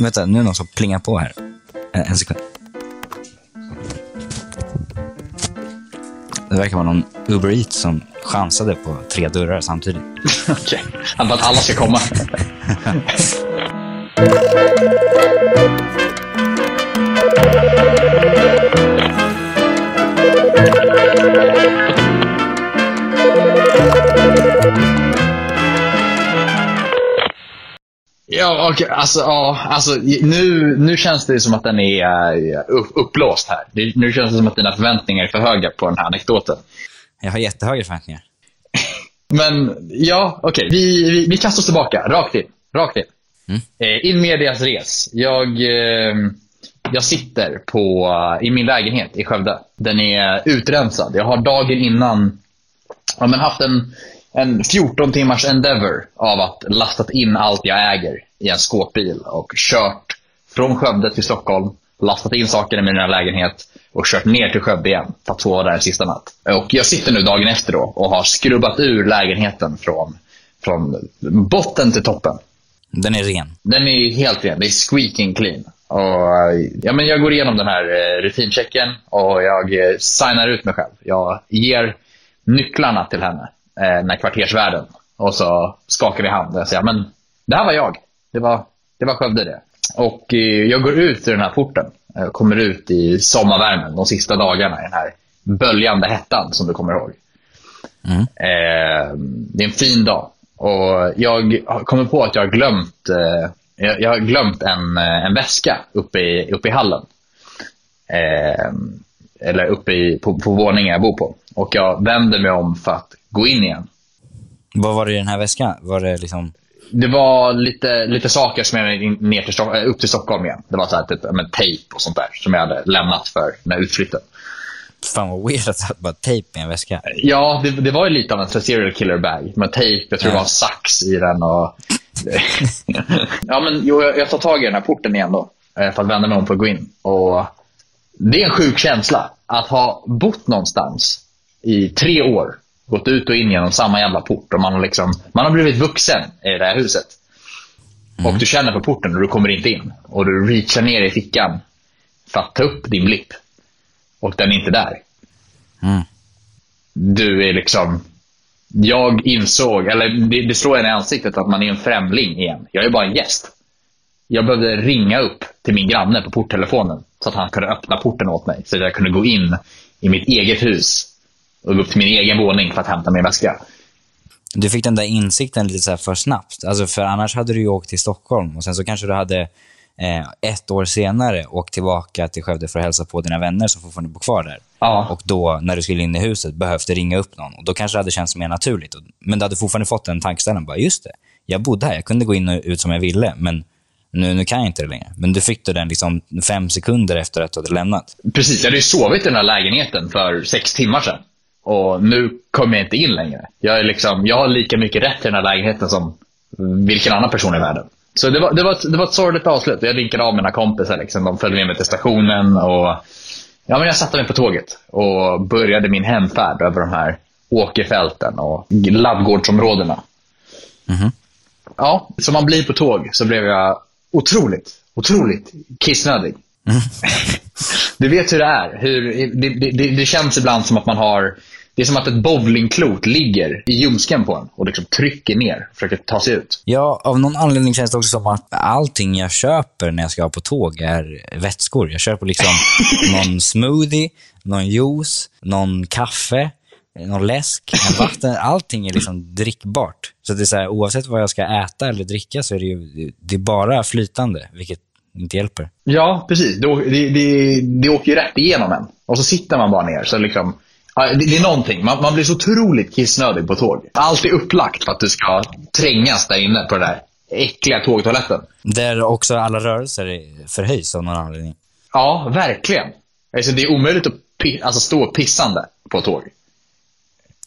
Vänta, nu är det någon som plingar på här. En, en sekund. Det verkar vara någon Uber Eats som chansade på tre dörrar samtidigt. Okej. Vill att alla ska komma. Ja. Alltså, ja, alltså, nu, nu känns det som att den är eh, upp, uppblåst här. Det, nu känns det som att dina förväntningar är för höga på den här anekdoten. Jag har jättehöga förväntningar. Men ja, okej. Vi, vi, vi kastar oss tillbaka. Rakt in. Rakt in. Mm. Eh, in medias res. Jag, eh, jag sitter på, eh, i min lägenhet i Skövde. Den är utrensad. Jag har dagen innan ja, men haft en, en 14 timmars endeavor av att lastat in allt jag äger i en skåpbil och kört från Skövde till Stockholm, lastat in saker i min lägenhet och kört ner till Skövde igen för att sova där sista natt. Och jag sitter nu dagen efter då och har skrubbat ur lägenheten från, från botten till toppen. Den är ren. Den är helt ren. Det är squeaking clean. Och, ja, men jag går igenom den här eh, rutinchecken och jag eh, signar ut mig själv. Jag ger nycklarna till henne, eh, den här kvartersvärden. Och så skakar vi hand och jag säger men det här var jag. Det var, det var Skövde det. Och eh, jag går ut ur den här porten. Jag kommer ut i sommarvärmen de sista dagarna i den här böljande hettan som du kommer ihåg. Mm. Eh, det är en fin dag. Och jag kommit på att jag har glömt, eh, jag, har glömt en, en väska uppe i, uppe i hallen. Eh, eller uppe i, på, på våningen jag bor på. Och jag vänder mig om för att gå in igen. Vad var det i den här väskan? Var det liksom... Det var lite, lite saker som jag in- ner till, Stock- upp till Stockholm igen. Det var så här, typ, men, tejp och sånt där som jag hade lämnat för den här utflytten. Fan vad weird att bara tejp i en väska. Ja, det, det var ju lite av en serial killer bag. Med tejp, jag tror det Ja. var sax i den. Och... ja, men, jo, jag, jag tar tag i den här porten igen då. eh, För att vända mig om för att gå in. Och det är en sjuk känsla att ha bott någonstans i tre år. Gått ut och in genom samma jävla port. Och man, har liksom, man har blivit vuxen i det här huset. Och du känner på porten och du kommer inte in. Och du reachar ner i fickan för att ta upp din blipp. Och den är inte där Mm. du är liksom... Jag insåg, eller det, det slår en i ansiktet att man är en främling igen. Jag är bara en gäst. Jag behövde ringa upp till min granne på porttelefonen så att han kunde öppna porten åt mig. Så att jag kunde gå in i mitt eget hus och gå upp till min egen våning för att hämta min väska. Du fick den där insikten lite så för snabbt. Alltså för annars hade du ju åkt till Stockholm och sen så kanske du hade eh, ett år senare åkt tillbaka till Skövde för att hälsa på dina vänner som fortfarande bor kvar där. Ja. Och då, när du skulle in i huset, behövde ringa upp någon. Och Då kanske det hade känts mer naturligt. Men du hade fortfarande fått den tankeställaren. Bara, just det, jag bodde här. Jag kunde gå in och ut som jag ville, men nu, nu kan jag inte det längre. Men du fick då den liksom fem sekunder efter att du hade lämnat. Precis, jag hade ju sovit i den här lägenheten för sex timmar sedan. Och nu kommer jag inte in längre. Jag, är liksom, jag har lika mycket rätt till den här lägenheten som vilken annan person i världen. Så det var, det var, ett, det var ett sorgligt avslut. Jag vinkade av mina kompisar. Liksom. De följde med mig till stationen. Och, ja, men jag satte mig på tåget och började min hemfärd över de här åkerfälten och laddgårdsområdena. Mhm. Ja, som man blir på tåg så blev jag otroligt, otroligt kissnödig. Du vet hur det är. Hur, det, det, det, känns ibland som att man har... Det är som att ett bowlingklot ligger i ljumsken på en och liksom trycker ner och försöker ta sig ut. Ja, av någon anledning känns det också som att allting jag köper när jag ska på tåg är vätskor. Jag köper liksom någon smoothie, någon juice, någon kaffe, någon läsk, vatten. Allting är liksom drickbart. Så det är så här, oavsett vad jag ska äta eller dricka så är det ju det är bara flytande, vilket inte hjälper. Ja, precis. Det, det, det, det åker ju rätt igenom en. Och så sitter man bara ner. Så liksom, det, det är någonting. Man, man blir så otroligt kissnödig på tåg. Allt är upplagt för att du ska trängas där inne på den där äckliga tågtoaletten. Där också alla rörelser förhöjs av någon anledning. Ja, verkligen. Alltså, det är omöjligt att alltså, stå pissande på tåg.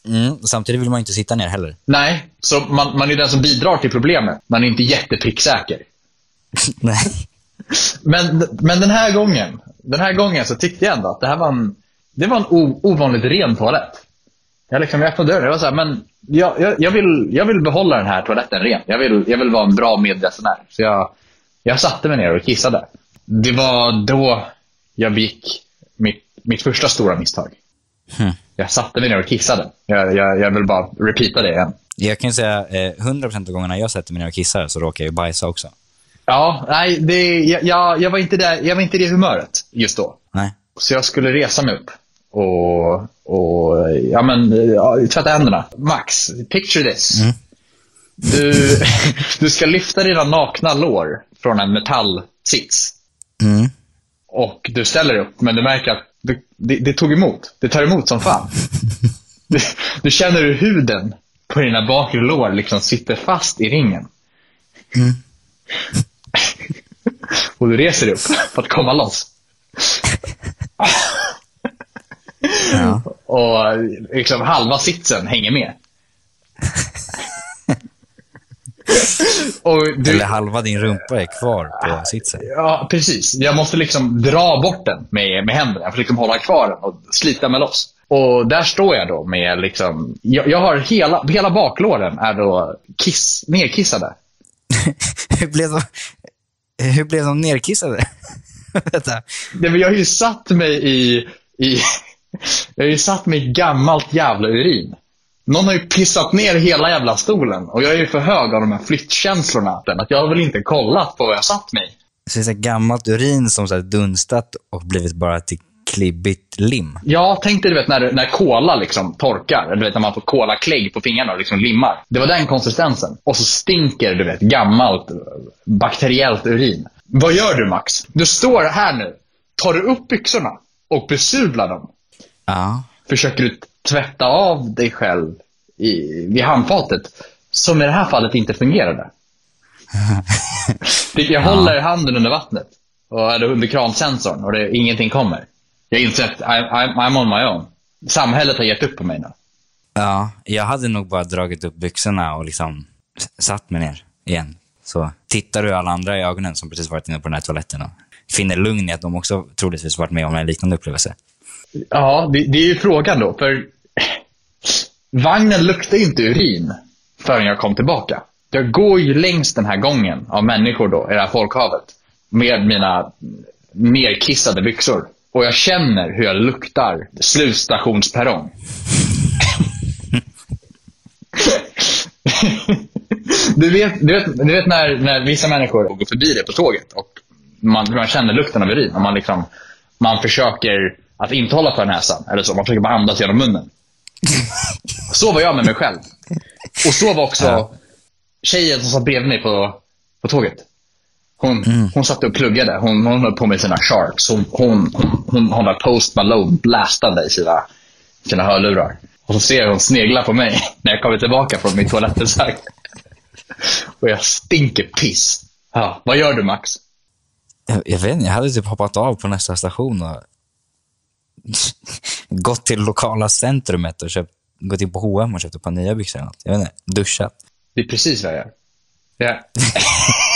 Mm, samtidigt vill man inte sitta ner heller. Nej, så man, man är den som bidrar till problemet. Man är inte jättepricksäker. Nej. Men, men den här gången den här gången så tyckte jag ändå att det här var en, det var en o, ovanligt ren toalett. Jag, liksom, jag öppnade dörren och var så här, men jag, jag, jag, vill, jag vill behålla den här toaletten ren. Jag vill, jag vill vara en bra medresenär. Så jag Jag satte mig ner och kissade. Det var då jag begick mitt, mitt första stora misstag. Hmm. Jag satte mig ner och kissade. Jag, jag, jag vill bara repeata det igen. Jag kan säga, eh, 100% av gångerna jag sätter mig ner och kissar så råkar jag bajsa också. Ja, nej, det, jag, jag, var inte där, jag var inte i det humöret just då. Nej. Så jag skulle resa mig upp och, och ja, men, ja, tvätta händerna. Max, picture this. Mm. Du, du ska lyfta dina nakna lår från en metallsits. Mm. Och du ställer upp, men du märker att det, det, det tog emot. Det tar emot som fan. Du, du känner hur huden på dina bakre lår liksom sitter fast i ringen. Och du reser dig upp för att komma loss. Ja. Och liksom halva sitsen hänger med. Du, Eller halva din rumpa är kvar på sitsen. Ja, precis. Jag måste liksom dra bort den med, med händerna. Jag får liksom hålla kvar den och slita mig loss. Och där står jag då med liksom, jag, jag har hela, hela baklåren är då kiss, nerkissade. hur, blev de, hur blev de nerkissade? Men jag har ju satt mig i, i jag har ju satt mig i gammalt jävla urin. Någon har ju pissat ner hela jävla stolen och jag är ju för hög av de här flyttkänslorna. Att jag har väl inte kollat på vad jag satt mig i. Så det är så gammalt urin som så dunstat och blivit bara till klibbigt lim. Ja, tänk dig du vet, när, när kola liksom torkar. Eller Du vet, när man får kolaklägg på fingrarna och liksom limmar. Det var den konsistensen. Och så stinker du vet, gammalt eh, bakteriellt urin. Vad gör du Max? Du står här nu. Tar du upp byxorna och besudlar dem? Ja. Försöker du tvätta av dig själv i, vid handfatet? Som i det här fallet inte fungerade. Jag håller handen under vattnet. Och eller under kransensorn och det, ingenting kommer. Jag inser att I, I, I'm on my own. Samhället har gett upp på mig nu. Ja, jag hade nog bara dragit upp byxorna och liksom satt mig ner igen. Så tittar du alla andra i ögonen som precis varit inne på den här toaletten och finner lugn i att de också troligtvis varit med om en liknande upplevelse. Ja, det, det är ju frågan då. För vagnen luktar inte urin förrän jag kom tillbaka. Jag går ju längs den här gången av människor då, i det här folkhavet. Med mina nerkissade byxor. Och jag känner hur jag luktar slutstationsperrong. du vet, du vet, du vet när, när vissa människor går förbi dig på tåget och man, man känner lukten av urin och man, liksom, man försöker att inte hålla för näsan. Eller så. Man försöker bara andas genom munnen. Så var jag med mig själv. Och så var också Ja. tjejen som satt bredvid mig på, på tåget. Hon, hon satt och pluggade. Hon, hon höll på med sina sharks. Hon, hon, hon, hon har där Post Malone blastande i sina, sina hörlurar. Och så ser jag hon snegla på mig när jag kommer tillbaka från min toalettbesök. Och jag stinker piss. Ja, vad gör du Max? Jag, jag vet inte, jag hade typ hoppat av på nästa station och gått till lokala centrumet och köpt, gått in på H&M och köpt ett par nya byxor eller något. Jag vet inte, duschat. Det är precis vad jag gör. Ja.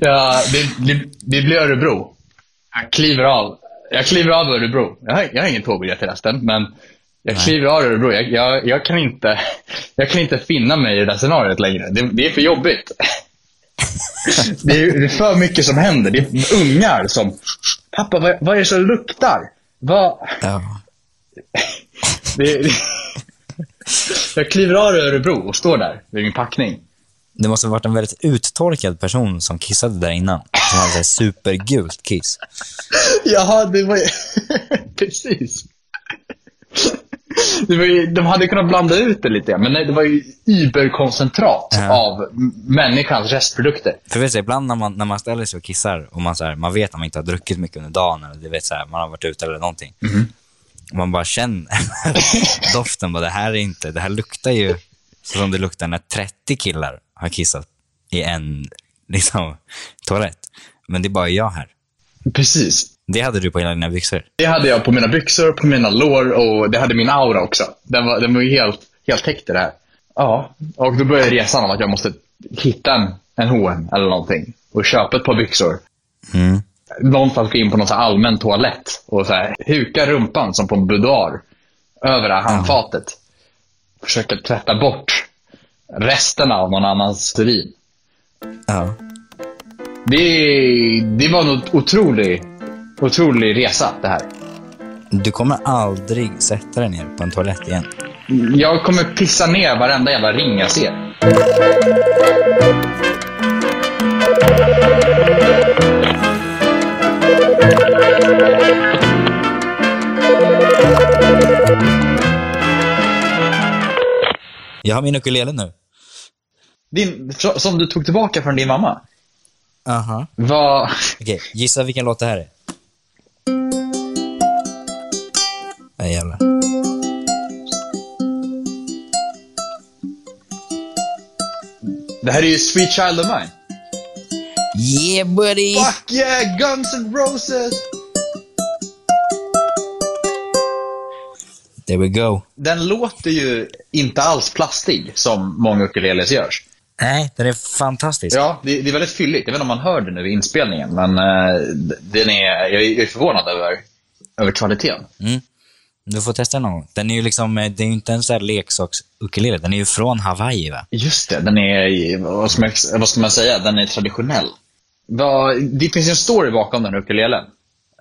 ja, det, det, det blir Örebro. Jag kliver av. Jag kliver av Örebro. Jag har, jag har ingen tågbiljett till resten, men jag kliver av Örebro. Jag, jag, jag, kan inte, jag kan inte finna mig i det där scenariot längre. Det, det är för jobbigt. Det är, det är för mycket som händer. Det är ungar som... Pappa, vad, vad är det som luktar? Vad... Ja. Det, det... Jag kliver av Örebro och står där vid min packning. Det måste ha varit en väldigt uttorkad person som kissade där innan. Som hade här supergult kiss. Jaha, det var ju... Precis. Det var ju, de hade kunnat blanda ut det lite, men nej, det var ju überkoncentrat Ja. av människans restprodukter. För vet du, ibland när man, när man ställer sig och kissar och man, så här, man vet att man inte har druckit mycket under dagen eller du vet, så här, man har varit ute eller någonting. Och man bara känner doften. Bara, det här är inte, det här luktar ju så som det luktar när 30 killar har kissat i en liksom, toalett. Men det är bara jag här. Precis. Det hade du på hela dina byxor. Det hade jag på mina byxor, på mina lår och det hade min aura också. Den var, den var ju helt, helt täckt i det här. Ja, och då började resan om att jag måste hitta en, en H&M eller någonting och köpa ett par byxor. Mm. någonstans gå in på någon allmän toalett och så här, huka rumpan som på en boudoir över det här handfatet. Försöka tvätta bort resterna av någon annans urin. Ja. Det, det var en otrolig, otrolig resa det här. Du kommer aldrig sätta dig ner på en toalett igen. Jag kommer pissa ner varenda jävla ring jag ser. Jag har min ukulele nu. Din, som du tog tillbaka från din mamma? Aha. Vad... Okej, gissa vilken låt det här är. Nej, jävlar. Det här är ju Sweet Child of Mine. Yeah buddy! Fuck yeah, Guns N' Roses! There we go. Den låter ju inte alls plastig som många ukuleles görs. Nej, den är fantastisk. Ja, det, det är väldigt fylligt. Jag vet inte om man hör det nu i inspelningen, men uh, den är, jag är förvånad över, över kvaliteten. Mm. Du får testa någon gång. Den är ju liksom, eh, det är ju inte en sån här leksaks-ukulele. Den är ju från Hawaii va? Just det, den är, vad ska man, vad ska man säga, den är traditionell. Det finns ju en story bakom den ukulelen.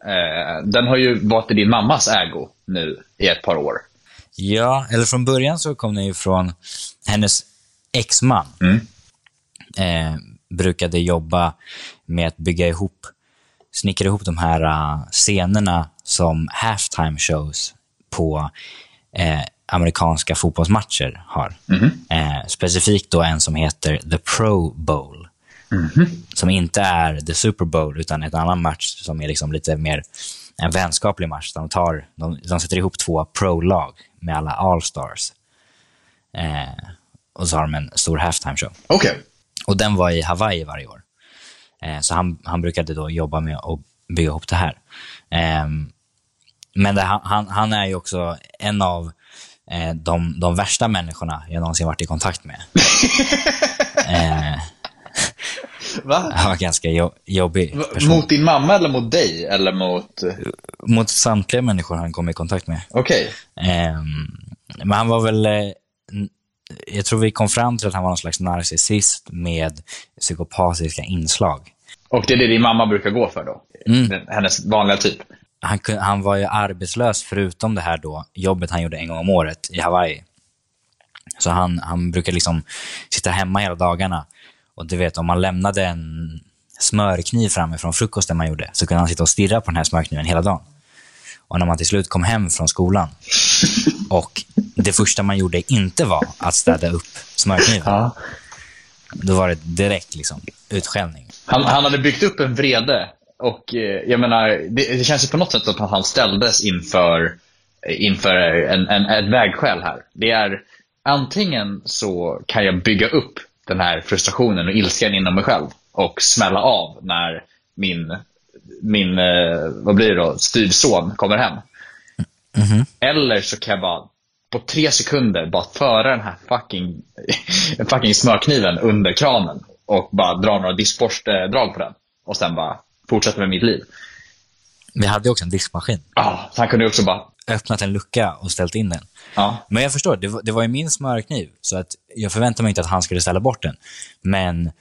Eh, den har ju varit i din mammas ägo nu i ett par år. Ja, eller från början så kom den ju från hennes exman. Mm. Eh, brukade jobba med att bygga ihop, snickra ihop de här uh, scenerna som halftime shows på eh, amerikanska fotbollsmatcher har. Mm. Eh, specifikt då en som heter The Pro Bowl. Mm. Som inte är The Super Bowl, utan en annan match som är liksom lite mer en vänskaplig match. De, tar, de, de sätter ihop två pro-lag med alla All-stars. Eh, och så har de en stor halftime show. Okay. Och den var i Hawaii varje år. Eh, så han, han brukade då jobba med att bygga ihop det här. Eh, men det, han, han är ju också en av eh, de, de värsta människorna jag någonsin varit i kontakt med. Va? Han var ganska jo jobbig person. Mot din mamma eller mot dig? Eller mot... Mot samtliga människor han kom i kontakt med. Okej. Okay. Eh, men han var väl... Eh, jag tror vi kom fram till att han var någon slags narcissist med psykopatiska inslag. Och det är det din mamma brukar gå för då? Mm. Hennes vanliga typ? Han, han var ju arbetslös förutom det här då, jobbet han gjorde en gång om året i Hawaii. Så han, han brukar liksom sitta hemma hela dagarna. Och du vet, om man lämnade en smörkniv framme från frukosten man gjorde, så kunde han sitta och stirra på den här smörkniven hela dagen. Och när man till slut kom hem från skolan och det första man gjorde inte var att städa upp smörkniven. Ja. Då var det direkt liksom utskällning. Han, han hade byggt upp en vrede och eh, jag menar, det, det känns ju på något sätt att han ställdes inför, inför en, en, ett vägskäl här. Det är antingen så kan jag bygga upp den här frustrationen och ilskan inom mig själv och smälla av när min, min eh, vad blir det då, styvson kommer hem. Mm -hmm. Eller så kan jag bara på tre sekunder bara föra den här fucking, fucking smörkniven under kranen och bara dra några diskborstdrag på den. Och sen bara fortsätta med mitt liv. Vi hade också en diskmaskin. Ja, så han kunde också bara... Öppnat en lucka och ställt in den. Ja. Men jag förstår, det var, det var ju min smörkniv, så att jag förväntade mig inte att han skulle ställa bort den. Men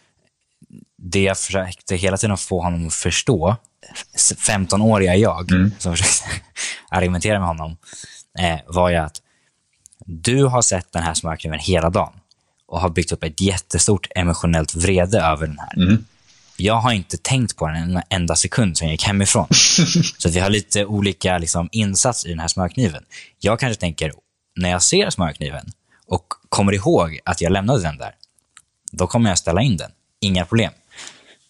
det jag försökte hela tiden få honom att förstå, 15-åriga jag, mm. som försökte argumentera med honom, eh, var ju att du har sett den här smörkniven hela dagen och har byggt upp ett jättestort emotionellt vrede över den här. Mm. Jag har inte tänkt på den en enda sekund sen jag gick hemifrån. så vi har lite olika liksom, insats i den här smörkniven. Jag kanske tänker, när jag ser smörkniven och kommer ihåg att jag lämnade den där, då kommer jag ställa in den. Inga problem.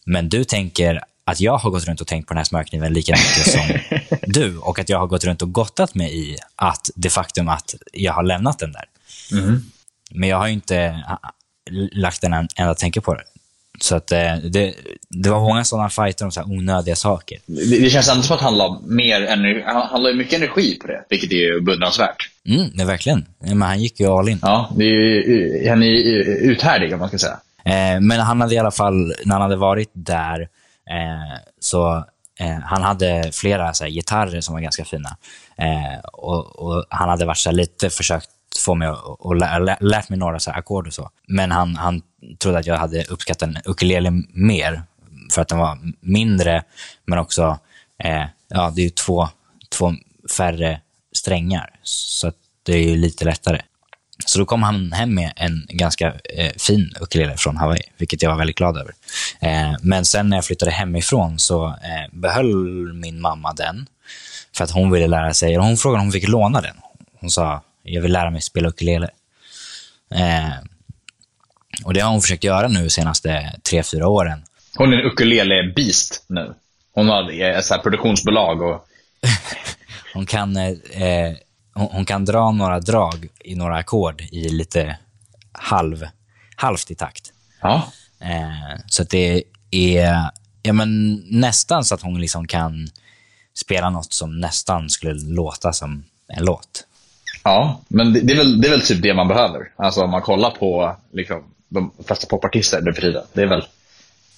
Men du tänker att jag har gått runt och tänkt på den här smörkniven lika mycket som du och att jag har gått runt och gottat mig i att det faktum att jag har lämnat den där. Mm. Men jag har inte lagt en enda tänke på det. Så att eh, det, det var många sådana fighter om så onödiga saker. Det, det känns ändå som att han la, mer energi, han la mycket energi på det, vilket är beundransvärt. Mm, det verkligen. Men han gick ju all in. Ja, det är, han är uthärdig om man ska säga. Eh, men han hade i alla fall, när han hade varit där, eh, så eh, han hade flera så här, gitarrer som var ganska fina. Eh, och, och, Han hade varit så här, lite försökt få mig att lä, lä, lärt mig några ackord och så. Men han, han trodde att jag hade uppskattat en ukulele mer för att den var mindre, men också, eh, ja, det är ju två, två färre strängar, så att det är ju lite lättare. Så då kom han hem med en ganska eh, fin ukulele från Hawaii, vilket jag var väldigt glad över. Eh, men sen när jag flyttade hemifrån så eh, behöll min mamma den, för att hon ville lära sig. Och hon frågade om hon fick låna den. Hon sa, jag vill lära mig spela ukulele. Eh, och det har hon försökt göra nu de senaste tre, fyra åren. Hon är en ukulele-beast nu. Hon har ett så här produktionsbolag och... hon, kan, eh, hon, hon, kan dra några drag i några ackord i lite halv, halvt i takt. Ja. Eh, så det är ja, men nästan så att hon liksom kan spela något som nästan skulle låta som en låt. Ja, men det, det, är väl, det är väl typ det man behöver. Alltså om man kollar på liksom, de flesta popartister nu för tiden. Det är väl,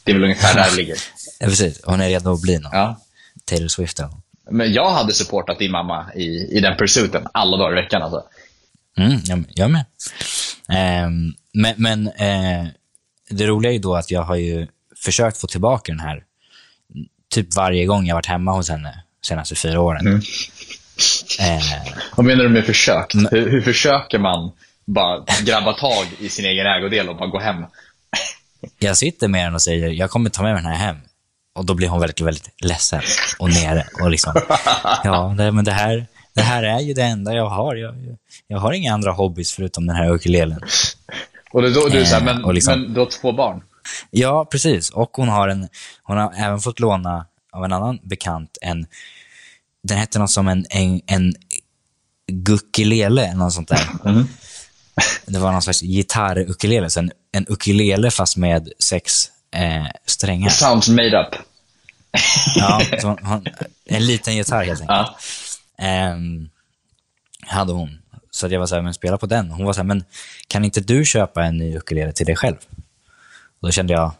det är väl ungefär där det ligger. Ja, precis. Hon är redo att bli någon. Ja. Taylor Swift. Då. Men jag hade supportat din mamma i, i den pursuiten alla dagar i veckan. Alltså. Mm, jag, jag med. Eh, men men eh, det roliga är ju då att jag har ju försökt få tillbaka den här typ varje gång jag varit hemma hos henne de senaste fyra åren. Mm. Eh, Vad menar du med försökt? Hur, hur försöker man bara grabba tag i sin egen ägodel och bara gå hem? Jag sitter med den och säger, jag kommer ta med mig den här hem. Och då blir hon väldigt, väldigt ledsen och nere. Och liksom, ja, det, men det här, det här är ju det enda jag har. Jag, jag har inga andra hobbys förutom den här ukulelen. Och då, du, här, men, liksom, men du har två barn? Ja, precis. Och hon har, en, hon har även fått låna av en annan bekant en den hette något som en, en, en guckelele, något sånt där. Mm. Det var någon slags gitarr-ukulele. En, en ukulele fast med sex eh, strängar. sounds made up. ja, hon, en liten gitarr helt enkelt. Ja. Um, hade hon. Så jag var så här, men spela på den. Hon var så här, men kan inte du köpa en ny ukulele till dig själv? Och då kände jag,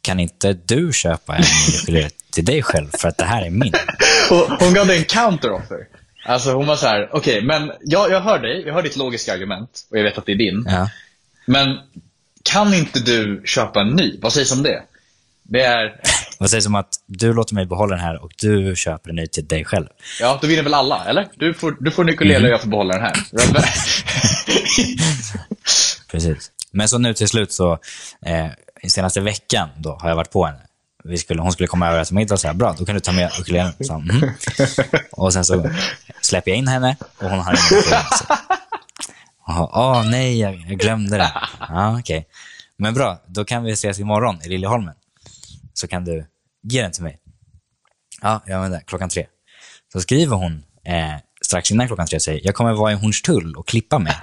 kan inte du köpa en ny ukulele till dig själv för att det här är min? Hon gav dig en counteroffer. Alltså hon var så här, okej, okay, men jag, jag hör dig, jag hör ditt logiska argument och jag vet att det är din. Ja. Men kan inte du köpa en ny? Vad sägs om det? Det är... Vad sägs om att du låter mig behålla den här och du köper en ny till dig själv? Ja, då vinner väl alla, eller? Du får, du får en ukulele mm. och jag får behålla den här. Precis. Men så nu till slut så, eh, senaste veckan då har jag varit på henne vi skulle, hon skulle komma över och äta middag och säga bra, då kan du ta med ukulelen. Så, mm. Och sen så släpper jag in henne och hon har ingen ukulele. Åh, oh, nej, jag, glömde det. Ja, okay. Men bra, då kan vi ses imorgon i Liljeholmen. Så kan du ge den till mig. Ja, jag inte, klockan tre. Så skriver hon eh, strax innan klockan tre och säger, jag kommer vara i Hornstull och klippa mig.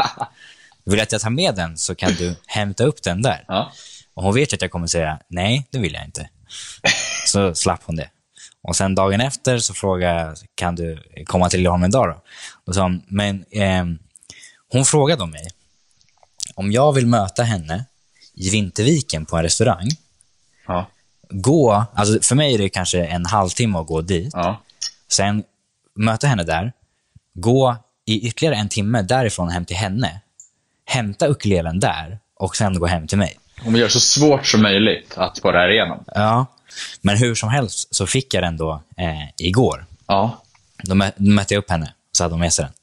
Vill du att jag tar med den så kan du hämta upp den där. Ja. Och hon vet att jag kommer säga, nej, det vill jag inte. Så slapp hon det. Och sen dagen efter så frågade jag, kan du komma till Liljeholmen idag då? Och sa men eh, hon frågade om mig. Om jag vill möta henne i Vinterviken på en restaurang. Ja. Gå, alltså för mig är det kanske en halvtimme att gå dit. Ja. Sen möta henne där. Gå i ytterligare en timme därifrån hem till henne. Hämta ukulelen där och sen gå hem till mig. Om vi gör så svårt som möjligt att här igenom. Ja, men hur som helst så fick jag den då eh, igår. Ja. Då, då mötte jag upp henne, så hade hon med sig den.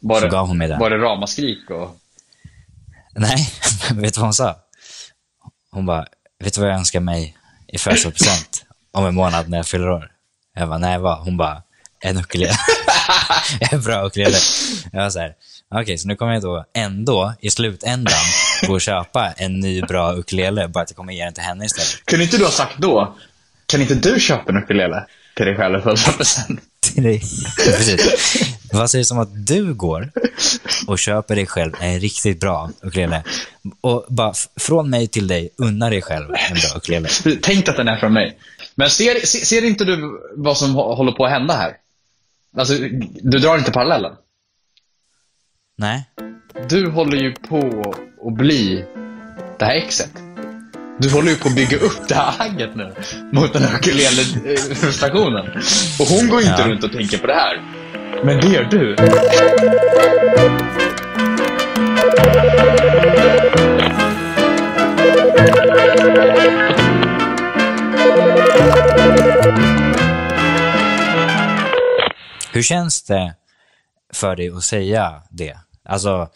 Var så det, gav hon mig den. Var det ramaskrik? Och... Nej, vet du vad hon sa? Hon bara, vet du vad jag önskar mig i födelsedagspresent om en månad när jag fyller år? Jag bara, nej vad? Hon bara, en ukulele. en bra ukulele. Jag var så här, okej, okay, så nu kommer jag då ändå i slutändan gå och köpa en ny bra ukulele bara att jag kommer ge den till henne istället. Kunde inte du ha sagt då, kan inte du köpa en ukulele till dig själv för present? Till dig? Precis. Vad sägs om att du går och köper dig själv en riktigt bra ukulele och bara från mig till dig unnar dig själv en bra ukulele? Tänk att den är från mig. Men ser, ser, ser inte du vad som håller på att hända här? Alltså, du drar inte parallellen? Nej. Du håller ju på att bli det här exet. Du håller ju på att bygga upp det här agget nu mot den här ukulele-frustrationen. Och hon går ju inte ja. runt och tänker på det här. Men det gör du. Hur känns det för dig att säga det? Alltså,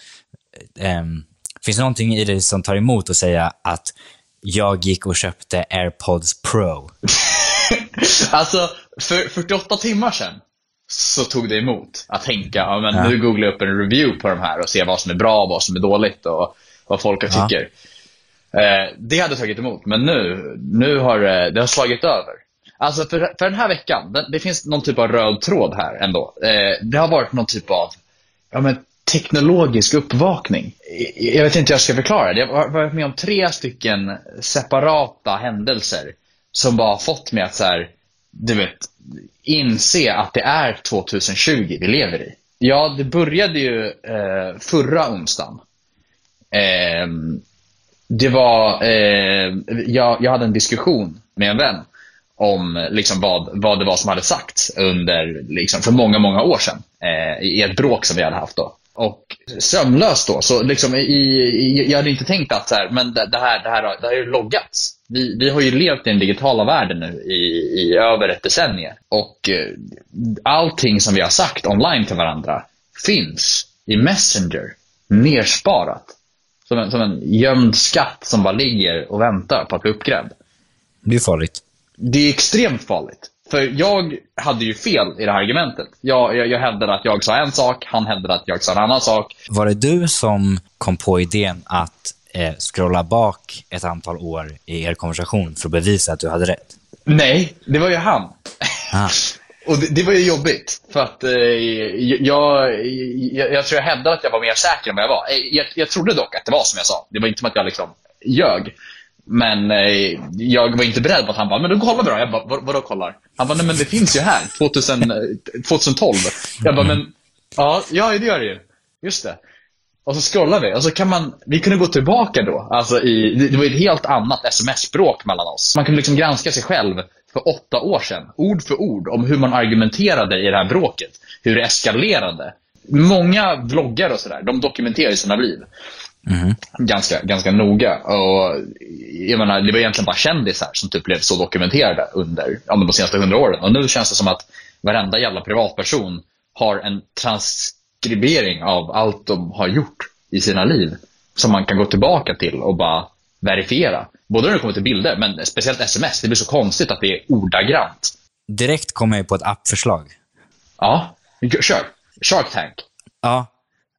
ehm, finns det någonting i dig som tar emot att säga att jag gick och köpte AirPods Pro? alltså, för 48 timmar sedan så tog det emot att tänka, ja, men Ja. nu googlar jag upp en review på de här och ser vad som är bra och vad som är dåligt och vad folk Ja. tycker. Eh, det hade tagit emot, men nu, nu har det, det har slagit över. Alltså för, för den här veckan, det, det finns någon typ av röd tråd här ändå. Eh, det har varit någon typ av ja, men, teknologisk uppvakning. Jag- vet inte hur jag ska förklara det. Jag har varit med om tre stycken separata händelser som bara fått mig att så här, du vet, inse att det är 2020 vi lever i. Ja, det började ju eh, förra onsdagen. Eh, det var, eh, jag, jag hade en diskussion med en vän om liksom vad, vad det var som hade sagts under, liksom, för många, många år sedan eh, i ett bråk som vi hade haft då. Och sömnlöst då, så liksom i, i, jag hade inte tänkt att så här, men det, det, här, det, här, det här har ju loggats. Vi, vi har ju levt i den digitala världen nu i, i över ett decennium. Och eh, allting som vi har sagt online till varandra finns i Messenger, nersparat. Som en, som en gömd skatt som bara ligger och väntar på att bli uppgrävd. Det är farligt. Det är extremt farligt. För jag hade ju fel i det här argumentet. Jag, jag, jag hävdade att jag sa en sak, han hävdade att jag sa en annan sak. Var det du som kom på idén att eh, scrolla bak ett antal år i er konversation för att bevisa att du hade rätt? Nej, det var ju han. Ah. Och det, det var ju jobbigt. För att eh, jag, jag, jag tror jag hävdade att jag var mer säker än vad jag var. Eh, Jag, jag trodde dock att det var som jag sa. Det var inte som att jag liksom ljög. Men eh, jag var inte beredd på att han bara, men då kollar vi då. Jag bara, "Vad- vadå kollar? Han bara, nej men det finns ju här, 2000, 2012. Eh, jag bara, men ja, ja det gör det ju. Just det. Och så scrollar vi och så kan man, vi kunde gå tillbaka då. Alltså i, det det var ett helt annat sms-språk mellan oss. Man kunde liksom granska sig själv för åtta år sedan, ord för ord, om hur man argumenterade i det här bråket. Hur det eskalerade. Många vloggar och sådär, de dokumenterar ju sina liv Mhm. ganska, ganska noga. Och jag menar, det var egentligen bara kändisar som typ blev så dokumenterade under ja, de senaste hundra åren. Och nu känns det som att varenda jävla privatperson har en transkribering av allt de har gjort i sina liv. Som man kan gå tillbaka till och bara verifiera. Både när det kommer till bilder, men speciellt sms. Det blir så konstigt att det är ordagrant. Direkt kom jag på ett appförslag. Ja, kör. Shark Tank. Ja,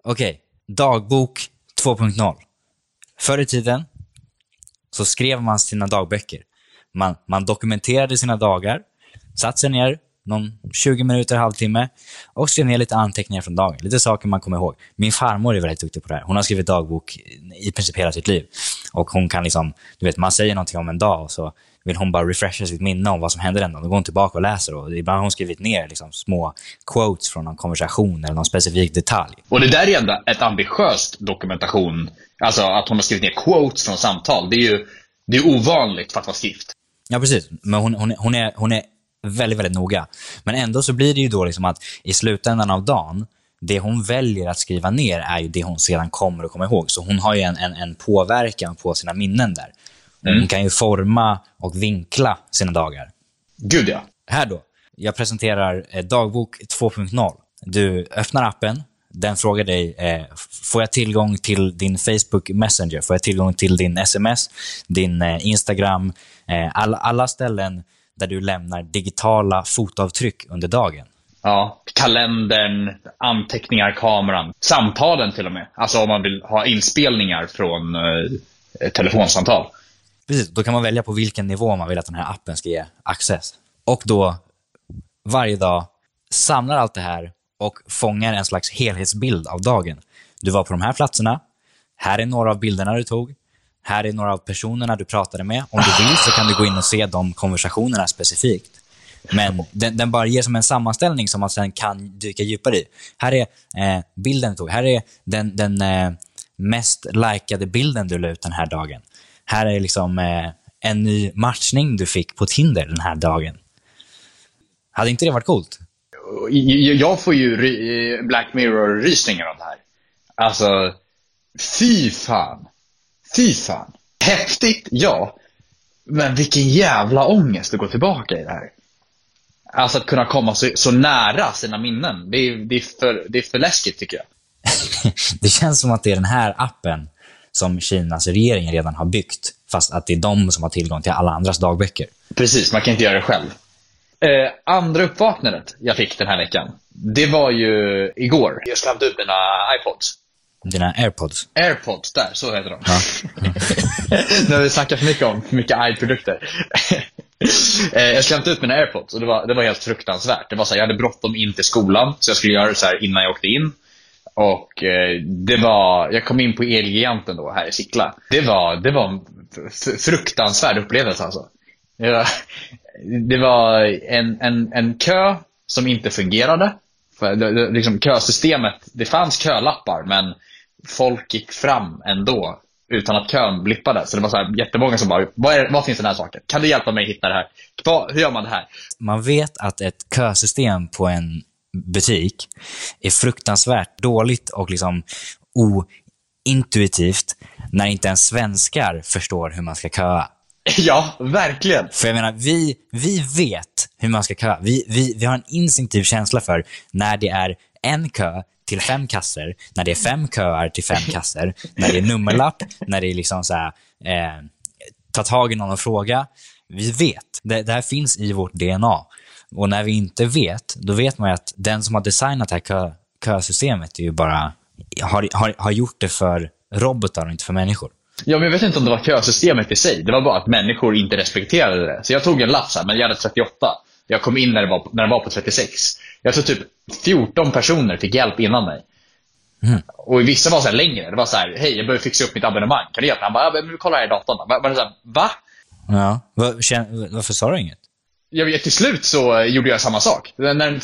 okej. Dagbok 2.0. Förr i tiden så skrev man sina dagböcker. Man, man dokumenterade sina dagar, satt sig ner någon 20 minuter, halvtimme och skrev ner lite anteckningar från dagen. Lite saker man kommer ihåg. Min farmor är väldigt duktig på det här. Hon har skrivit dagbok i princip hela sitt liv. Och hon kan liksom, du vet, man säger någonting om en dag och så vill hon bara refresha sitt minne om vad som hände den dagen. Då går hon tillbaka och läser och ibland har hon skrivit ner liksom små quotes från någon konversation eller någon specifik detalj. Och det där är ändå ett ambitiöst dokumentation. Alltså att hon har skrivit ner quotes från samtal. Det är ju det är ovanligt för att vara skrift. Ja, precis. Men hon, hon, hon, är, hon är väldigt, väldigt noga. Men ändå så blir det ju då liksom att i slutändan av dagen, det hon väljer att skriva ner är ju det hon sedan kommer att komma ihåg. Så hon har ju en, en, en påverkan på sina minnen där. Mm. kan ju forma och vinkla sina dagar. Gud ja. Här då. Jag presenterar eh, dagbok 2.0. Du öppnar appen. Den frågar dig, eh, får jag tillgång till din Facebook Messenger? Får jag tillgång till din sms, din eh, Instagram? Eh, alla, alla ställen där du lämnar digitala fotavtryck under dagen. ja. Kalendern, anteckningar, kameran, samtalen till och med. Alltså om man vill ha inspelningar från eh, telefonsamtal. Precis, då kan man välja på vilken nivå man vill att den här appen ska ge access. Och då, varje dag, samlar allt det här och fångar en slags helhetsbild av dagen. Du var på de här platserna. Här är några av bilderna du tog. Här är några av personerna du pratade med. Om du vill så kan du gå in och se de konversationerna specifikt. Men den, den bara ger som en sammanställning som man sen kan dyka djupare i. Här är eh, bilden du tog. Här är den, den eh, mest likade bilden du la ut den här dagen. Här är liksom eh, en ny matchning du fick på Tinder den här dagen. Hade inte det varit coolt? Jag får ju Black Mirror-rysningar av det här. Alltså, fy fan. Fy fan. Häftigt, ja. Men vilken jävla ångest att gå tillbaka i det här. Alltså att kunna komma så, så nära sina minnen. Det är, det, är för, det är för läskigt tycker jag. det känns som att det är den här appen som Kinas regering redan har byggt. Fast att det är de som har tillgång till alla andras dagböcker. Precis, man kan inte göra det själv. Eh, andra uppvaknandet jag fick den här veckan, det var ju igår. Jag släppte ut mina iPods. Dina airpods? Airpods, där, så heter de. Ja. nu har vi snackat för mycket om för mycket i-produkter. Eh, jag släppte ut mina airpods och det var, det var helt fruktansvärt. Det var så här, jag hade bråttom in till skolan, så jag skulle göra det så här innan jag åkte in. Och eh, det var, jag kom in på Elgiganten då här i Sickla. Det var, det var en fruktansvärd upplevelse alltså. Det var, det var en, en, en kö som inte fungerade. För det, det, liksom kösystemet, det fanns kölappar men folk gick fram ändå utan att kön blippade. Så det var så här, jättemånga som bara, vad, är, vad finns den här saken? Kan du hjälpa mig hitta det här? Hur gör man det här? Man vet att ett kösystem på en butik är fruktansvärt dåligt och liksom ointuitivt när inte ens svenskar förstår hur man ska köa. Ja, verkligen. För jag menar, vi, vi vet hur man ska köa. Vi, vi, vi har en instinktiv känsla för när det är en kö till fem kasser, när det är fem köer till fem kasser, när det är nummerlapp, när det är liksom så här, eh, ta tag i någon och fråga. Vi vet. Det, det här finns i vårt DNA. Och när vi inte vet, då vet man ju att den som har designat det här kö, kösystemet är ju bara, har, har, har gjort det för robotar och inte för människor. Ja, men jag vet inte om det var kösystemet i sig. Det var bara att människor inte respekterade det. Så jag tog en lapp, så här, men jag hade 38. Jag kom in när det, var, när det var på 36. Jag tror typ 14 personer fick hjälp innan mig. Mm. Och vissa var så längre. Det var så här, hej jag behöver fixa upp mitt abonnemang. Kan du hjälpa? Han bara, ja, men kolla här i datorn. Man så här, va? Ja. Varför sa du inget? Jag, till slut så eh, gjorde jag samma sak. När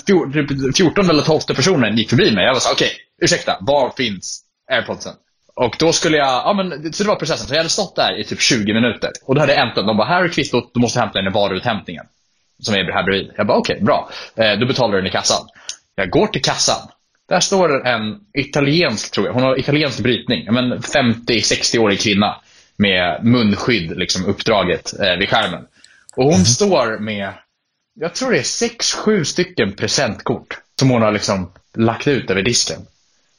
14 typ eller 12 personen gick förbi mig, jag var så okej, okay, ursäkta, var finns airpodsen? Och då skulle jag, ja men, så det var processen. Så jag hade stått där i typ 20 minuter. Och då hade jag äntligen, de bara, här är kvittot, du måste hämta den i varuuthämtningen. Som är här bredvid. Jag bara, okej, okay, bra. Eh, då betalar du den i kassan. Jag går till kassan. Där står en italiensk, tror jag, hon har italiensk brytning. 50-60-årig kvinna. Med munskydd, liksom uppdraget eh, vid skärmen. Och hon mm. står med, jag tror det är 6-7 stycken presentkort. Som hon har liksom lagt ut över disken.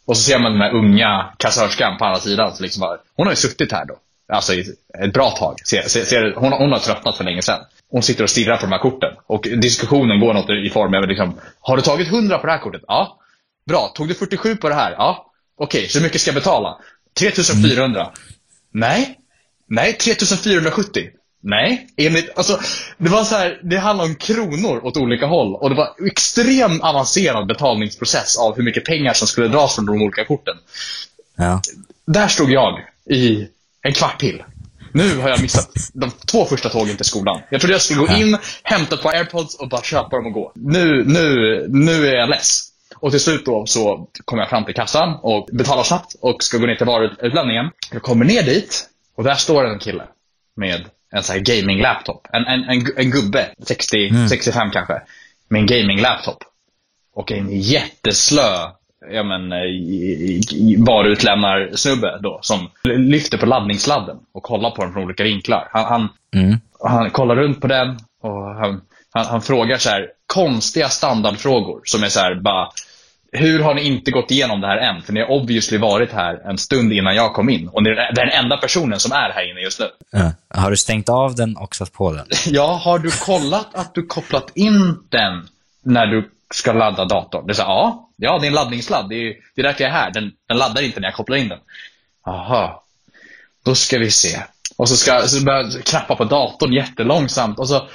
Och så ser man den här unga kassörskan på andra sidan. Så liksom bara, hon har ju suttit här då. Alltså ett bra tag. Ser, ser, ser, hon, hon har tröttnat för länge sedan. Hon sitter och stirrar på de här korten. Och diskussionen går något i form av liksom, har du tagit 100 på det här kortet? Ja. Bra. Tog du 47 på det här? Ja. Okej, okay, så hur mycket ska jag betala? 3400. Mm. Nej. Nej, 3470. Nej, enligt, alltså, det var så här, det handlade om kronor åt olika håll och det var extremt avancerad betalningsprocess av hur mycket pengar som skulle dras från de olika korten. Ja. Där stod jag i en kvart till. Nu har jag missat de två första tågen till skolan. Jag trodde jag skulle gå in, hämta ett par airpods och bara köpa dem och gå. Nu, nu, nu är jag less. Och till slut då så kommer jag fram till kassan och betalar snabbt och ska gå ner till varuutlämningen. Jag kommer ner dit och där står en kille med en sån här gaming-laptop. En, en, en, en gubbe, 60, mm. 65 kanske, med en gaming-laptop. Och en jätteslö ja, men, varuutlämnarsnubbe då, som lyfter på laddningsladden och kollar på den från olika vinklar. Han, han, mm. han kollar runt på den och han, han, han, frågar så här konstiga standardfrågor som är så här bara hur har ni inte gått igenom det här än? För ni har obviously varit här en stund innan jag kom in. Och ni är den enda personen som är här inne just nu. Ja. Har du stängt av den och satt på den? Ja, har du kollat att du kopplat in den när du ska ladda datorn? Det är så, ja, ja, det är en laddningsladd. Det är, det är därför jag är här. Den, den laddar inte när jag kopplar in den. Aha, då ska vi se. Och så ska så börjar jag knappa på datorn jättelångsamt. Och så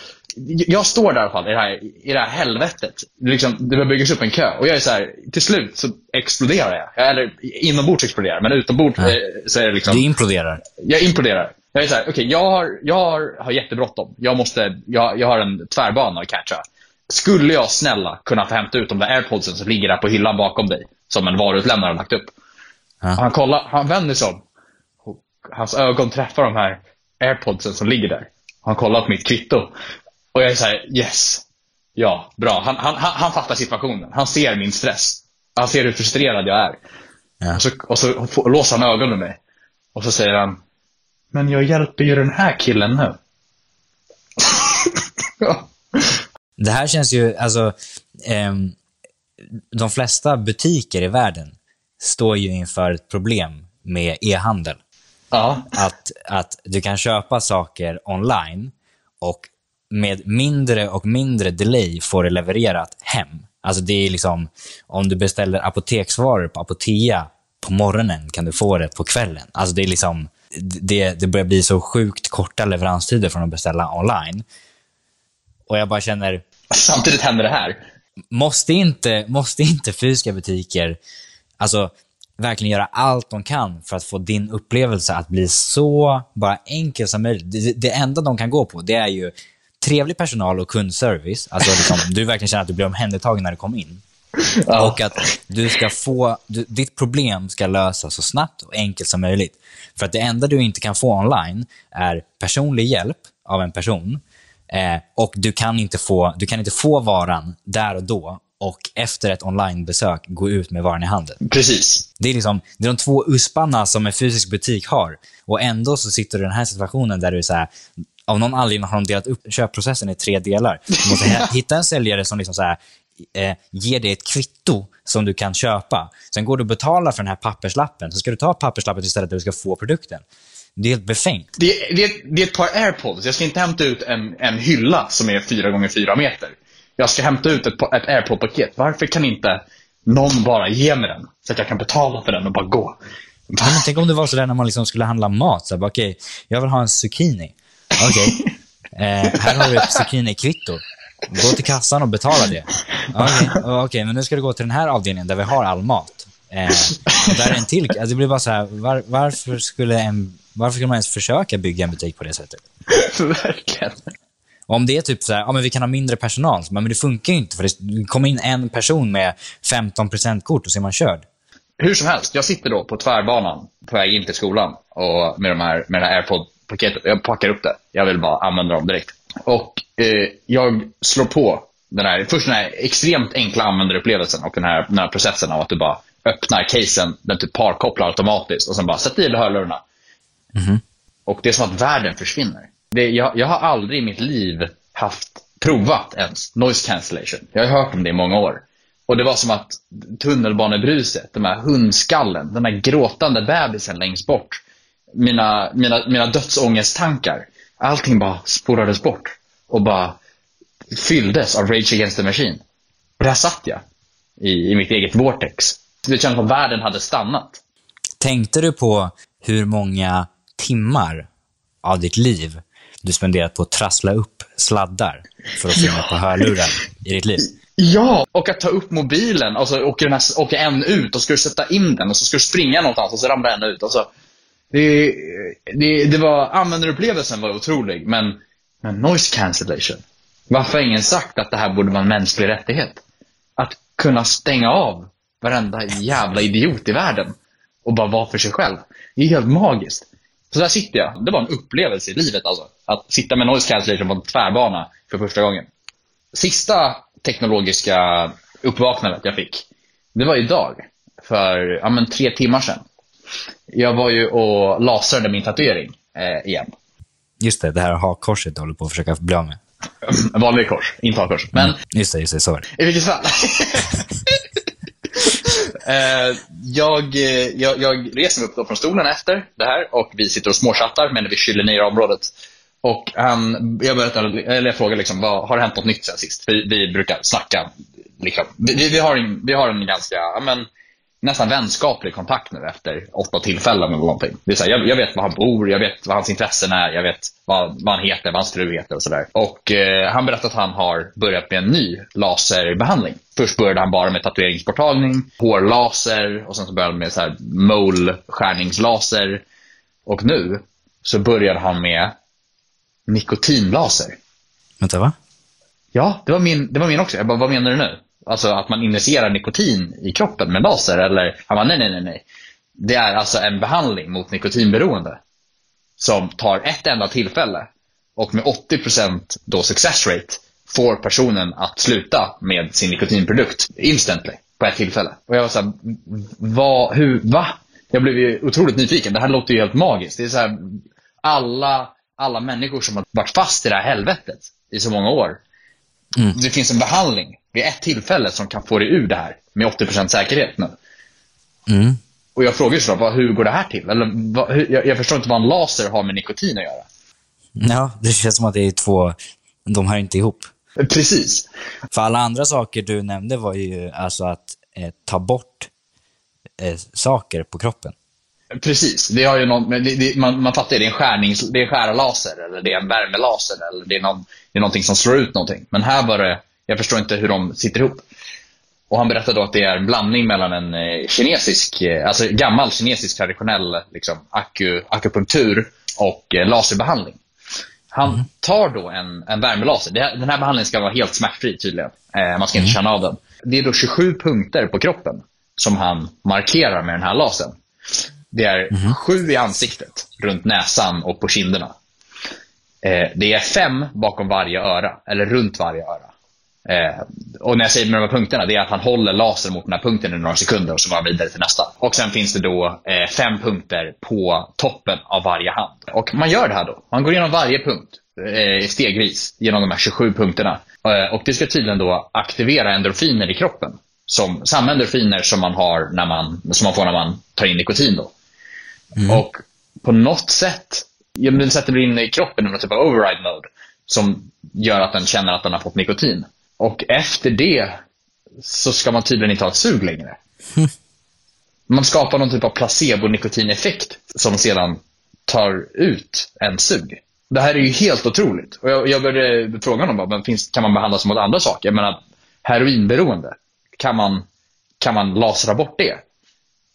jag står där i alla fall i det här, i det här helvetet. Liksom, det börjar byggas upp en kö. Och jag är så här, till slut så exploderar jag. Eller inombords exploderar men utombords ja. så är det liksom... Du imploderar? Jag imploderar. Jag är så här, okej, okay, jag, har, jag har, har jättebråttom. Jag, måste, jag, jag har en tvärbana att catcha. Skulle jag snälla kunna få hämta ut de där airpodsen som ligger där på hyllan bakom dig? Som en varuutlämnare har lagt upp. Ja. Han, kollar, han vänder sig om. Hans ögon träffar de här airpodsen som ligger där. Han kollar på mitt kvitto. Och jag är så här, yes. Ja, bra. Han, han, han, fattar situationen. Han ser min stress. Han ser hur frustrerad jag är. Ja. Och, så, och så låser han ögonen med mig. Och så säger han, men jag hjälper ju den här killen nu. Det här känns ju, alltså, ehm, de flesta butiker i världen står ju inför ett problem med e-handel. Ja. Att, att du kan köpa saker online och med mindre och mindre delay får det levererat hem. Alltså det är liksom, om du beställer apoteksvaror på Apotea på morgonen kan du få det på kvällen. Alltså det är liksom, det, det börjar bli så sjukt korta leveranstider från att beställa online. Och jag bara känner, Samtidigt händer det här. måste inte, måste inte fysiska butiker alltså, verkligen göra allt de kan för att få din upplevelse att bli så bara enkel som möjligt? Det, det enda de kan gå på det är ju trevlig personal och kundservice. Alltså liksom, du verkligen känner att du blir omhändertagen när du kommer in. Ja. Och att du ska få, du, ditt problem ska lösas så snabbt och enkelt som möjligt. För att det enda du inte kan få online är personlig hjälp av en person. Eh, och du kan, inte få, du kan inte få varan där och då och efter ett onlinebesök gå ut med varan i handen. Precis. Det är, liksom, det är de två uspanna som en fysisk butik har. Och ändå så sitter du i den här situationen där du är så här, av någon anledning har de delat upp köpprocessen i tre delar. Du måste hitta en säljare som liksom så här, eh, ger dig ett kvitto som du kan köpa. Sen går du och betalar för den här papperslappen. Så ska du ta papperslappen istället där du ska få produkten. Det är helt befängt. Det, är- det, det är ett par airpods. Jag ska inte hämta ut en, en hylla som är 4 gånger 4 meter. Jag ska hämta ut ett, ett airpod-paket. Varför kan inte någon bara ge mig den? Så att jag kan betala för den och bara gå. Men tänk om det var så där när man liksom skulle handla mat. Så här, bara, Okej, jag vill ha en zucchini. Okej, eh, här har du ett zucchini-kvitto. Gå till kassan och betala det. Okej, okej, men nu ska du gå till den här avdelningen där vi har all mat. Eh, där är en till. Alltså, det blir bara så här, var, varför, skulle en, varför skulle man ens försöka bygga en butik på det sättet? Verkligen. Och om det är typ så här, ja men vi kan ha mindre personal, men det funkar ju inte för det kommer in en person med 15% kort och så är man körd. Hur som helst, jag sitter då på tvärbanan på väg in till skolan och med, de här, med det här airpod-paketet. Jag packar upp det. Jag vill bara använda dem direkt. Och eh, jag slår på den här, först den här extremt enkla användarupplevelsen och den här, den här processen av att du bara öppnar casen, den typ parkopplar automatiskt och sen bara sätter i hörlurarna. Och det är som att världen försvinner. Det, jag, jag har aldrig i mitt liv haft provat ens noise cancellation. Jag har hört om det i många år. Och det var som att tunnelbanebruset, de här hundskallen, den här gråtande bebisen längst bort. Mina, mina, mina dödsångesttankar. Allting bara spårades bort. Och bara fylldes av Rage Against the Machine. Och där satt jag. I, i mitt eget vortex. Det kändes som att världen hade stannat. Tänkte du på hur många timmar av ditt liv du spenderat på att trassla upp sladdar för att in ett par hörlurar i ditt liv? Ja, och att ta upp mobilen och så åker, den här, åker en ut och ska du sätta in den och så ska du springa någonstans och så ramlar en ut. Och så. Det, det, det var, användarupplevelsen var otrolig, men, men noise cancellation. Varför har ingen sagt att det här borde vara en mänsklig rättighet? Att kunna stänga av varenda jävla idiot i världen och bara vara för sig själv. Det är helt magiskt. Så där sitter jag. Det var en upplevelse i livet alltså. Att sitta med noise cancellation på en tvärbana för första gången. Sista teknologiska uppvaknandet jag fick, det var idag. För ja, men, tre timmar sedan. Jag var ju och lasrade min tatuering eh, igen. Just det, det här hakkorset du håller på att försöka bli av med. Vanlig kors, inte hakkors. Men Just det, just det, så är det. i vilket fall. Eh, jag, eh, jag, jag reser mig upp då från stolen efter det här och vi sitter och småchattar men vi kyler ner området. Och han, jag, berättar, eller jag frågar liksom, vad, har det hänt något nytt sen sist? Vi, vi brukar snacka. Liksom. Vi, vi, har en, vi har en ganska, men, nästan vänskaplig kontakt nu efter åtta tillfällen eller någonting. Det är så här, jag, jag vet var han bor, jag vet vad hans intressen är, jag vet vad, vad han heter, vad hans fru heter och sådär. Och eh, han berättade att han har börjat med en ny laserbehandling. Först började han bara med tatueringsborttagning, hårlaser och sen så började han med så här. Och nu så började han med nikotinlaser. Vänta, va? Ja, det var min, det var min också. Jag bara, vad menar du nu? Alltså att man injicerar nikotin i kroppen med laser? Eller? Han bara, nej, nej, nej, nej. Det är alltså en behandling mot nikotinberoende. Som tar ett enda tillfälle och med 80% då success rate får personen att sluta med sin nikotinprodukt instantly på ett tillfälle. Och jag var såhär, vad, hur, va? Jag blev ju otroligt nyfiken. Det här låter ju helt magiskt. Det är så här, alla, alla människor som har varit fast i det här helvetet i så många år Det finns en behandling vid ett tillfälle som kan få dig ur det här med 80% säkerhet nu. Mm. Och jag frågar ju så, vad, hur går det här till? Eller, vad, hur, jag, jag förstår inte vad en laser har med nikotin att göra. Ja, det känns som att det är två... De hör inte ihop. Precis. För alla andra saker du nämnde var ju alltså att eh, ta bort eh, saker på kroppen. Precis. Det har ju någon, det, det, man, man fattar ju, det är en, skärnings, det är skärlaser, eller det är en värmelaser, eller det är, någon, det är någonting som slår ut någonting. Men här var det, jag förstår inte hur de sitter ihop. Och han berättade då att det är en blandning mellan en eh, kinesisk, eh, alltså gammal kinesisk traditionell liksom, aku, akupunktur och eh, laserbehandling. Han tar då en, en värmelaser. Den här behandlingen ska vara helt smärtfri tydligen. Man ska inte känna av den. Det är då 27 punkter på kroppen som han markerar med den här lasern. Det är sju i ansiktet, runt näsan och på kinderna. Det är fem bakom varje öra, eller runt varje öra. Eh, och när jag säger med de här punkterna, det är att han håller lasern mot den här punkten i några sekunder och så går han vidare till nästa. Och sen finns det då eh, fem punkter på toppen av varje hand. Och man gör det här då. Man går igenom varje punkt eh, stegvis genom de här 27 punkterna. Eh, och det ska tydligen då aktivera endorfiner i kroppen. Som, samma endorfiner som man, har när man, som man får när man tar in nikotin. Då. Och på något sätt, ja, det sätter in i kroppen i någon typ av override mode. Som gör att den känner att den har fått nikotin. Och efter det så ska man tydligen inte ha ett sug längre. Man skapar någon typ av placebo-nikotineffekt som sedan tar ut en sug. Det här är ju helt otroligt. Och jag, jag började fråga honom, men finns, kan man behandlas mot andra saker? Jag menar, heroinberoende, kan man, kan man lasra bort det?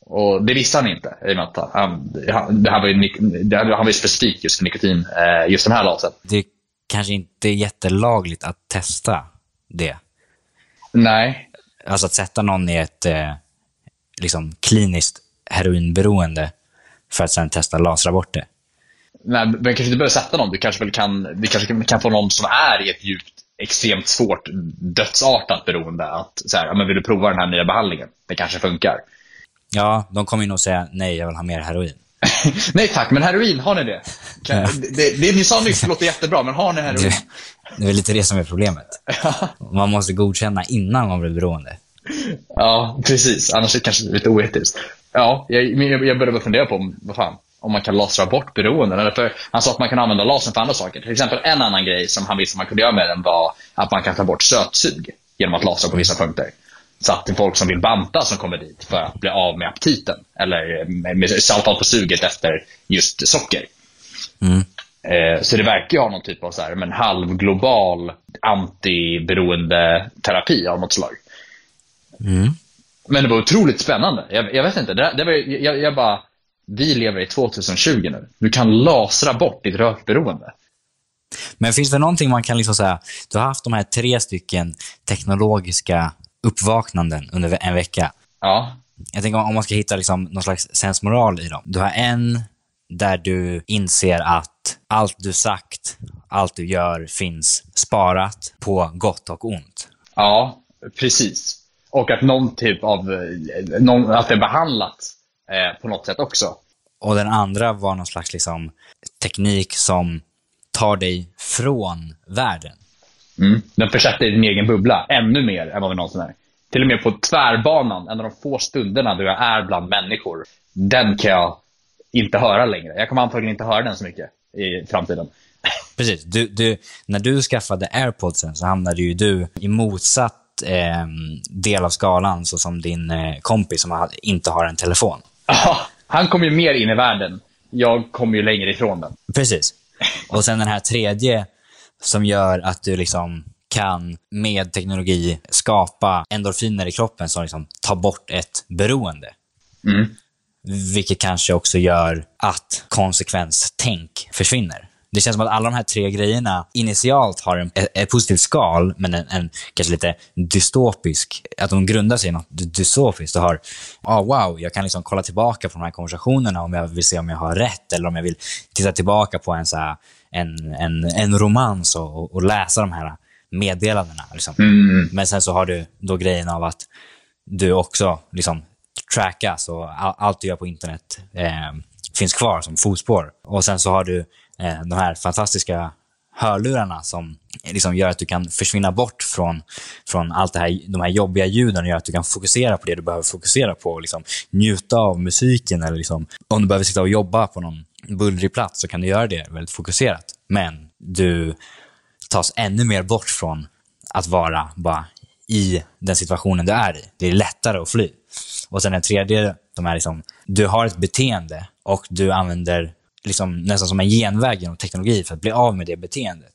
Och det visste han inte. I och med att han, han, det här var ju, det han var ju specifikt just för nikotin, eh, just den här lasern. Det kanske inte är jättelagligt att testa det. Nej, Alltså att sätta någon i ett eh, liksom kliniskt heroinberoende för att sen testa lasra bort det. Nej, men kanske inte behöver sätta någon. Du kanske väl kan, vi kanske kan få någon som är i ett djupt, extremt svårt, dödsartat beroende. Att så här, men vill du prova den här nya behandlingen? Det kanske funkar. Ja, de kommer ju nog säga nej, jag vill ha mer heroin. Nej tack, men heroin, har ni det? Kan, Ja. det, det ni sa nyss låter jättebra, men har ni heroin? Det, det är väl lite det som är problemet. Man måste godkänna innan man blir beroende. Ja, precis. Annars är det kanske lite oetiskt. Ja, jag, jag, jag började fundera på om, vad fan, om man kan lasra bort beroenden. Eller för, han sa att man kan använda lasern för andra saker. Till exempel en annan grej som han visste man kunde göra med den var att man kan ta bort sötsug genom att lasra på vissa punkter. Så att det är folk som vill banta som kommer dit för att bli av med aptiten. Eller med, med, fall på suget efter just socker. Mm. Eh, Så det verkar ju ha någon typ av så här, men halvglobal antiberoendeterapi av något slag. Mm. Men det var otroligt spännande. Jag, jag vet inte, det, det var, jag, jag bara, vi lever i 2020 nu. Du kan lasra bort ditt rökberoende. Men finns det någonting man kan liksom säga, du har haft de här tre stycken teknologiska uppvaknanden under en vecka. Ja, Jag tänker om man ska hitta liksom någon slags sensmoral i dem. Du har en där du inser att allt du sagt, allt du gör finns sparat på gott och ont. ja precis. Och att någon typ av, eh, någon, att det är behandlat eh, på något sätt också. Och den andra var någon slags liksom, teknik som tar dig från världen. Mm. Den försätter din egen bubbla ännu mer än vad vi någonsin är. Till och med på tvärbanan, en av de få stunderna då jag är bland människor. Den kan jag inte höra längre. Jag kommer antagligen inte höra den så mycket i framtiden. Precis. Du, du, när du skaffade airpodsen så hamnade ju du i motsatt eh, del av skalan, så som din eh, kompis som inte har en telefon. Ja, Han kommer ju mer in i världen. Jag kommer ju längre ifrån den. Precis. Och sen den här tredje som gör att du liksom kan med teknologi skapa endorfiner i kroppen som liksom tar bort ett beroende. Mm. Vilket kanske också gör att konsekvenstänk försvinner. Det känns som att alla de här tre grejerna initialt har en, ett, positivt skal, men en, en kanske lite dystopisk, att de grundar sig i något dy- dystopiskt och har, ah wow, jag kan liksom kolla tillbaka på de här konversationerna om jag vill se om jag har rätt eller om jag vill titta tillbaka på en, så här, en, en, en romans och, och, läsa de här meddelandena. Liksom. Mm. Men sen så har du då grejen av att du också liksom trackas och all, allt du gör på internet eh, finns kvar som fotspår. Och sen så har du eh, de här fantastiska hörlurarna som liksom gör att du kan försvinna bort från, från allt det här, de här jobbiga ljuden och gör att du kan fokusera på det du behöver fokusera på och liksom njuta av musiken. Eller liksom, om du behöver sitta och jobba på någon bullrig plats så kan du göra det väldigt fokuserat. Men du tas ännu mer bort från att vara bara i den situationen du är i. Det är lättare att fly. Och sen den tredje, de är liksom, du har ett beteende och du använder liksom nästan som en genväg genom teknologi för att bli av med det beteendet.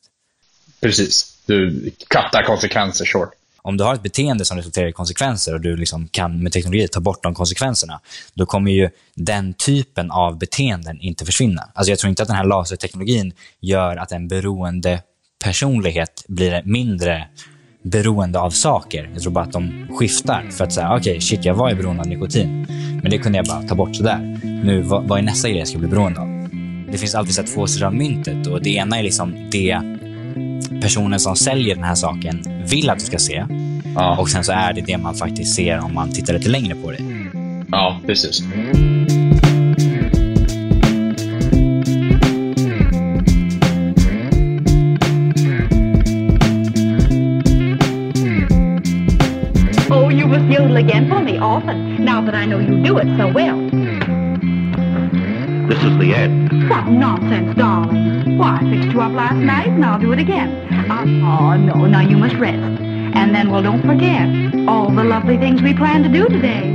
Precis. Du kattar konsekvenser, short. Om du har ett beteende som resulterar i konsekvenser och du liksom kan med teknologi ta bort de konsekvenserna, då kommer ju den typen av beteenden inte försvinna. Alltså jag tror inte att den här laserteknologin gör att en beroende personlighet blir mindre beroende av saker. Jag tror bara att de skiftar för att säga, okej, okay, shit, jag var ju beroende av nikotin. Men det kunde jag bara ta bort sådär. Nu, vad, vad är nästa grej jag ska bli beroende av? Det finns alltid så två sidor av myntet och det ena är liksom det personen som säljer den här saken vill att du ska se. Ja. Och sen så är det det man faktiskt ser om man tittar lite längre på det. Ja, precis. Oh, you must yodel again for me often, now that I know you do it so well. This is the end. What nonsense, darling. Why, I fixed you up last night and I'll do it again. Uh, oh, no, now you must rest. And then, well, don't forget all the lovely things we plan to do today.